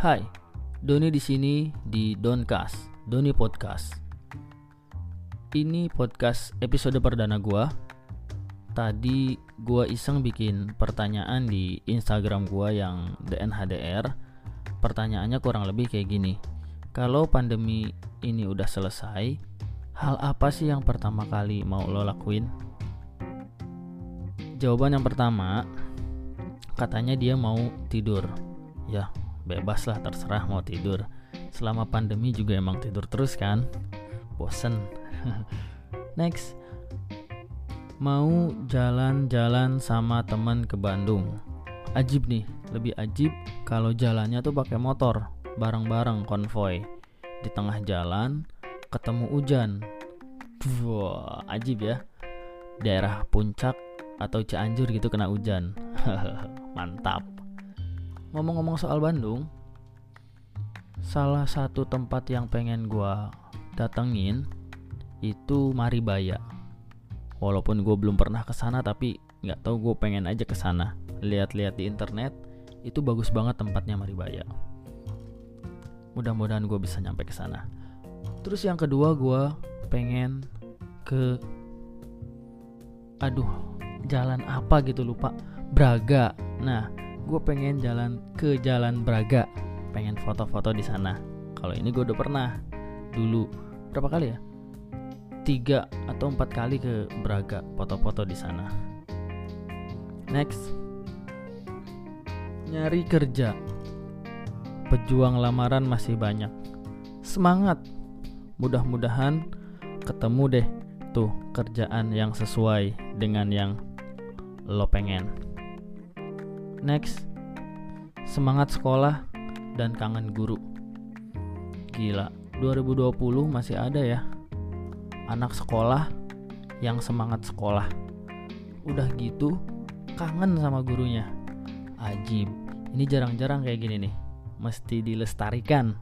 Hai, Doni di sini di Doncast, Doni Podcast. Ini podcast episode perdana gua. Tadi gua iseng bikin pertanyaan di Instagram gua yang DNHDR. Pertanyaannya kurang lebih kayak gini. Kalau pandemi ini udah selesai, hal apa sih yang pertama kali mau lo lakuin? Jawaban yang pertama, katanya dia mau tidur. Ya, bebas lah terserah mau tidur. Selama pandemi juga emang tidur terus kan? Bosen. Next. Mau jalan-jalan sama teman ke Bandung. Ajib nih lebih ajib kalau jalannya tuh pakai motor bareng-bareng konvoy. Di tengah jalan ketemu hujan. Wah ajib ya. Daerah puncak atau Cianjur gitu kena hujan. Mantap ngomong-ngomong soal Bandung, salah satu tempat yang pengen gua datengin itu Maribaya. Walaupun gue belum pernah ke sana tapi nggak tahu gue pengen aja ke sana. Lihat-lihat di internet itu bagus banget tempatnya Maribaya. Mudah-mudahan gue bisa nyampe ke sana. Terus yang kedua gue pengen ke aduh jalan apa gitu lupa Braga. Nah gue pengen jalan ke Jalan Braga. Pengen foto-foto di sana. Kalau ini gue udah pernah. Dulu. Berapa kali ya? Tiga atau empat kali ke Braga foto-foto di sana. Next. Nyari kerja. Pejuang lamaran masih banyak. Semangat. Mudah-mudahan ketemu deh tuh kerjaan yang sesuai dengan yang lo pengen Next, semangat sekolah dan kangen guru. Gila, 2020 masih ada ya anak sekolah yang semangat sekolah. Udah gitu, kangen sama gurunya. Ajib, ini jarang-jarang kayak gini nih. Mesti dilestarikan.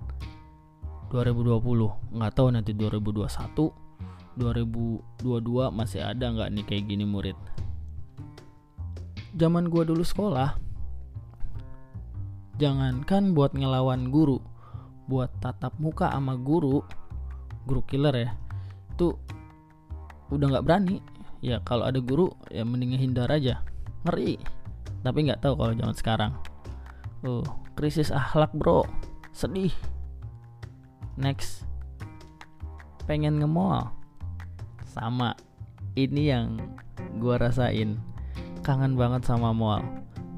2020, nggak tahu nanti 2021, 2022 masih ada nggak nih kayak gini murid. Zaman gua dulu sekolah, jangankan buat ngelawan guru buat tatap muka sama guru guru killer ya itu udah nggak berani. Ya kalau ada guru ya mending hindar aja. Ngeri. Tapi nggak tahu kalau zaman sekarang. Oh krisis akhlak bro. Sedih. Next. Pengen nge-mall. Sama. Ini yang gua rasain. Kangen banget sama mall.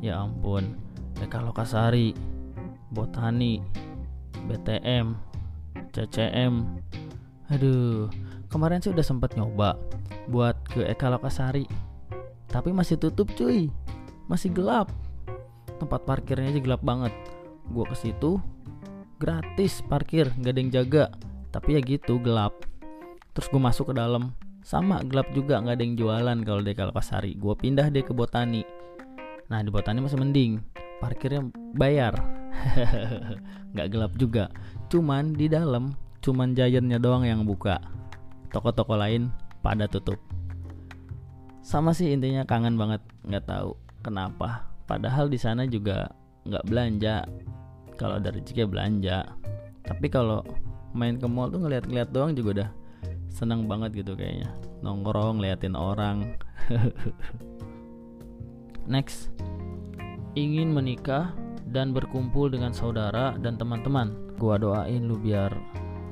Ya ampun TK Lokasari, Botani, BTM, CCM. Aduh, kemarin sih udah sempet nyoba buat ke Eka Lokasari. Tapi masih tutup cuy. Masih gelap. Tempat parkirnya aja gelap banget. Gua ke situ gratis parkir, gak ada yang jaga. Tapi ya gitu gelap. Terus gue masuk ke dalam, sama gelap juga nggak ada yang jualan kalau di Lokasari. Gue pindah deh ke Botani. Nah di Botani masih mending parkirnya bayar. Nggak gelap juga. Cuman di dalam cuman giantnya doang yang buka. Toko-toko lain pada tutup. Sama sih intinya kangen banget. Nggak tahu kenapa. Padahal di sana juga nggak belanja. Kalau dari rezeki belanja. Tapi kalau main ke mall tuh ngeliat-ngeliat doang juga udah seneng banget gitu kayaknya. Nongkrong liatin orang. Next ingin menikah dan berkumpul dengan saudara dan teman-teman. Gua doain lu biar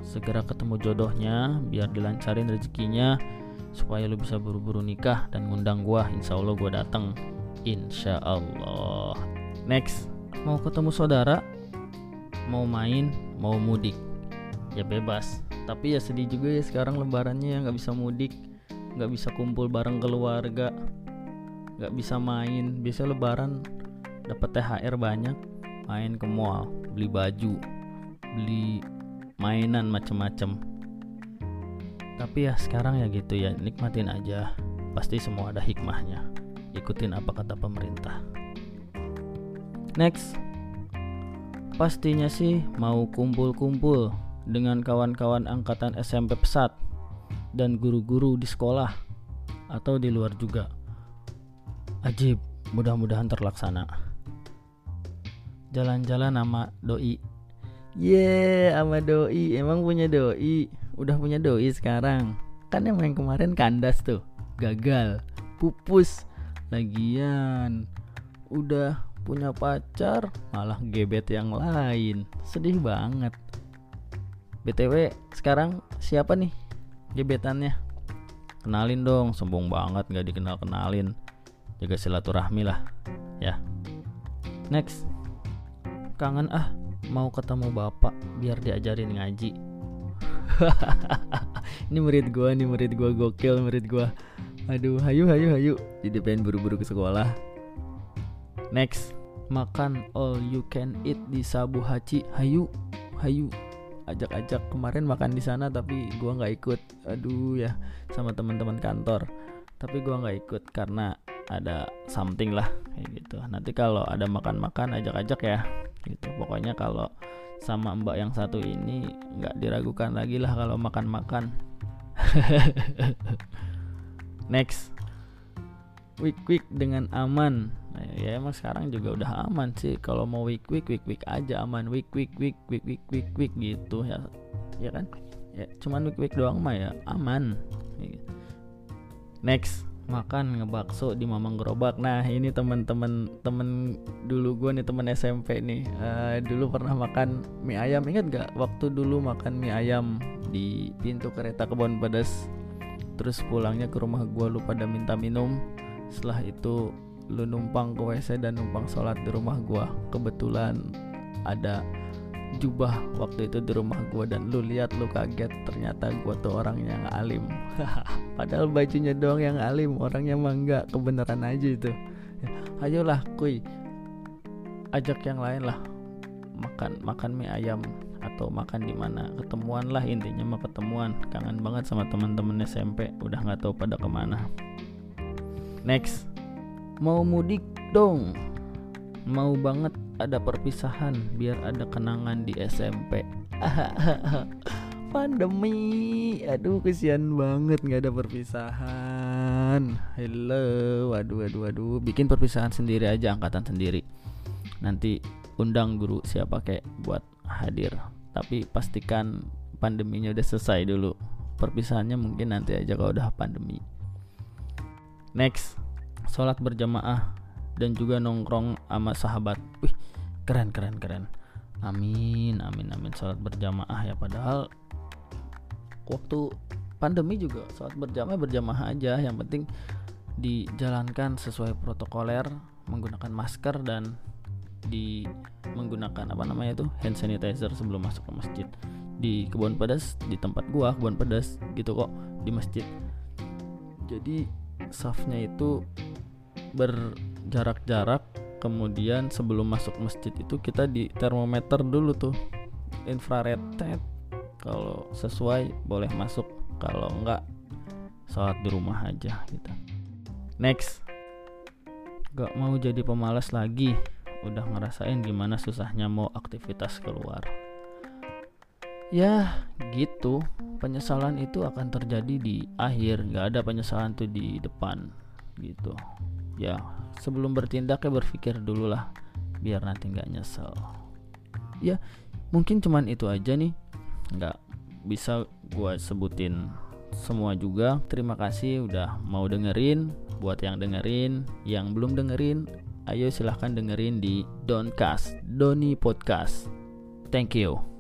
segera ketemu jodohnya, biar dilancarin rezekinya, supaya lu bisa buru-buru nikah dan ngundang gua. Insya Allah gua datang. Insya Allah. Next, mau ketemu saudara, mau main, mau mudik, ya bebas. Tapi ya sedih juga ya sekarang lebarannya ya nggak bisa mudik, nggak bisa kumpul bareng keluarga, nggak bisa main. Biasa lebaran dapat THR banyak. Main ke mall beli baju beli mainan macem-macem. Tapi ya sekarang ya gitu ya nikmatin aja. Pasti semua ada hikmahnya. Ikutin apa kata pemerintah. Next. Pastinya sih mau kumpul-kumpul dengan kawan-kawan angkatan SMP pesat dan guru-guru di sekolah atau di luar juga. Ajib mudah-mudahan terlaksana jalan-jalan sama doi Ye, yeah, sama doi. Emang punya doi. Udah punya doi sekarang. Kan yang kemarin kandas tuh. Gagal. Pupus. Lagian udah punya pacar malah gebet yang lain. Sedih banget. BTW, sekarang siapa nih gebetannya? Kenalin dong, sombong banget gak dikenal-kenalin. Jaga silaturahmi lah, ya. Next. Kangen ah, mau ketemu bapak biar diajarin ngaji. ini murid gua, nih murid gua gokil murid gua. Aduh, hayu hayu hayu. Jadi pengen buru-buru ke sekolah. Next, makan all you can eat di Sabu Haci. Hayu, hayu. Ajak-ajak kemarin makan di sana tapi gua nggak ikut. Aduh ya, sama teman-teman kantor. Tapi gua nggak ikut karena ada something lah kayak gitu. Nanti kalau ada makan-makan ajak-ajak ya. Gitu. Pokoknya kalau sama mbak yang satu ini nggak diragukan lagi lah kalau makan-makan. Next, week week dengan aman. Nah, ya emang sekarang juga udah aman sih. Kalau mau week week week week aja aman. Week week week week week week week gitu ya, ya kan? Ya cuman week week doang mah ya aman. Next, makan ngebakso di Mamang Gerobak. Nah ini teman-teman temen dulu gue nih temen SMP nih. Uh, dulu pernah makan mie ayam. Ingat gak waktu dulu makan mie ayam di pintu kereta kebon pedas terus pulangnya ke rumah gue lu pada minta minum setelah itu lu numpang ke WC dan numpang sholat di rumah gue kebetulan ada jubah waktu itu di rumah gue dan lu lihat lu kaget ternyata gue tuh orangnya yang alim. Padahal bajunya doang yang alim orangnya mah enggak kebenaran aja itu. Ya, ayolah kuy ajak yang lain lah. Makan makan mie ayam atau makan di mana. Ketemuan lah intinya mah ketemuan kangen banget sama teman-teman SMP udah nggak tahu pada ke mana. Next. Mau mudik dong. Mau banget ada perpisahan biar ada kenangan di SMP pandemi. Aduh kesian banget nggak ada perpisahan. Hello waduh waduh waduh. Bikin perpisahan sendiri aja angkatan sendiri. Nanti undang guru siapa kayak buat hadir. Tapi pastikan pandeminya udah selesai dulu. Perpisahannya mungkin nanti aja kalau udah pandemi. Next sholat berjamaah dan juga nongkrong sama sahabat. Wih keren keren keren. Amin amin amin. Sholat berjamaah ya padahal waktu pandemi juga sholat berjamaah berjamaah aja. Yang penting dijalankan sesuai protokoler menggunakan masker dan di menggunakan apa namanya itu hand sanitizer sebelum masuk ke masjid. Di kebun pedas di tempat gua kebun pedas gitu kok di masjid. Jadi safnya itu berjarak-jarak kemudian sebelum masuk masjid itu kita di termometer dulu tuh infrared tet kalau sesuai boleh masuk kalau enggak sholat di rumah aja gitu. Next. Gak mau jadi pemalas lagi. Udah ngerasain gimana susahnya mau aktivitas keluar. Ya gitu. Penyesalan itu akan terjadi di akhir. Nggak ada penyesalan tuh di depan gitu. Ya sebelum bertindak ya berpikir dulu lah biar nanti nggak nyesel ya mungkin cuman itu aja nih nggak bisa gue sebutin semua juga terima kasih udah mau dengerin buat yang dengerin yang belum dengerin ayo silahkan dengerin di Doncast, Doni Podcast. Thank you.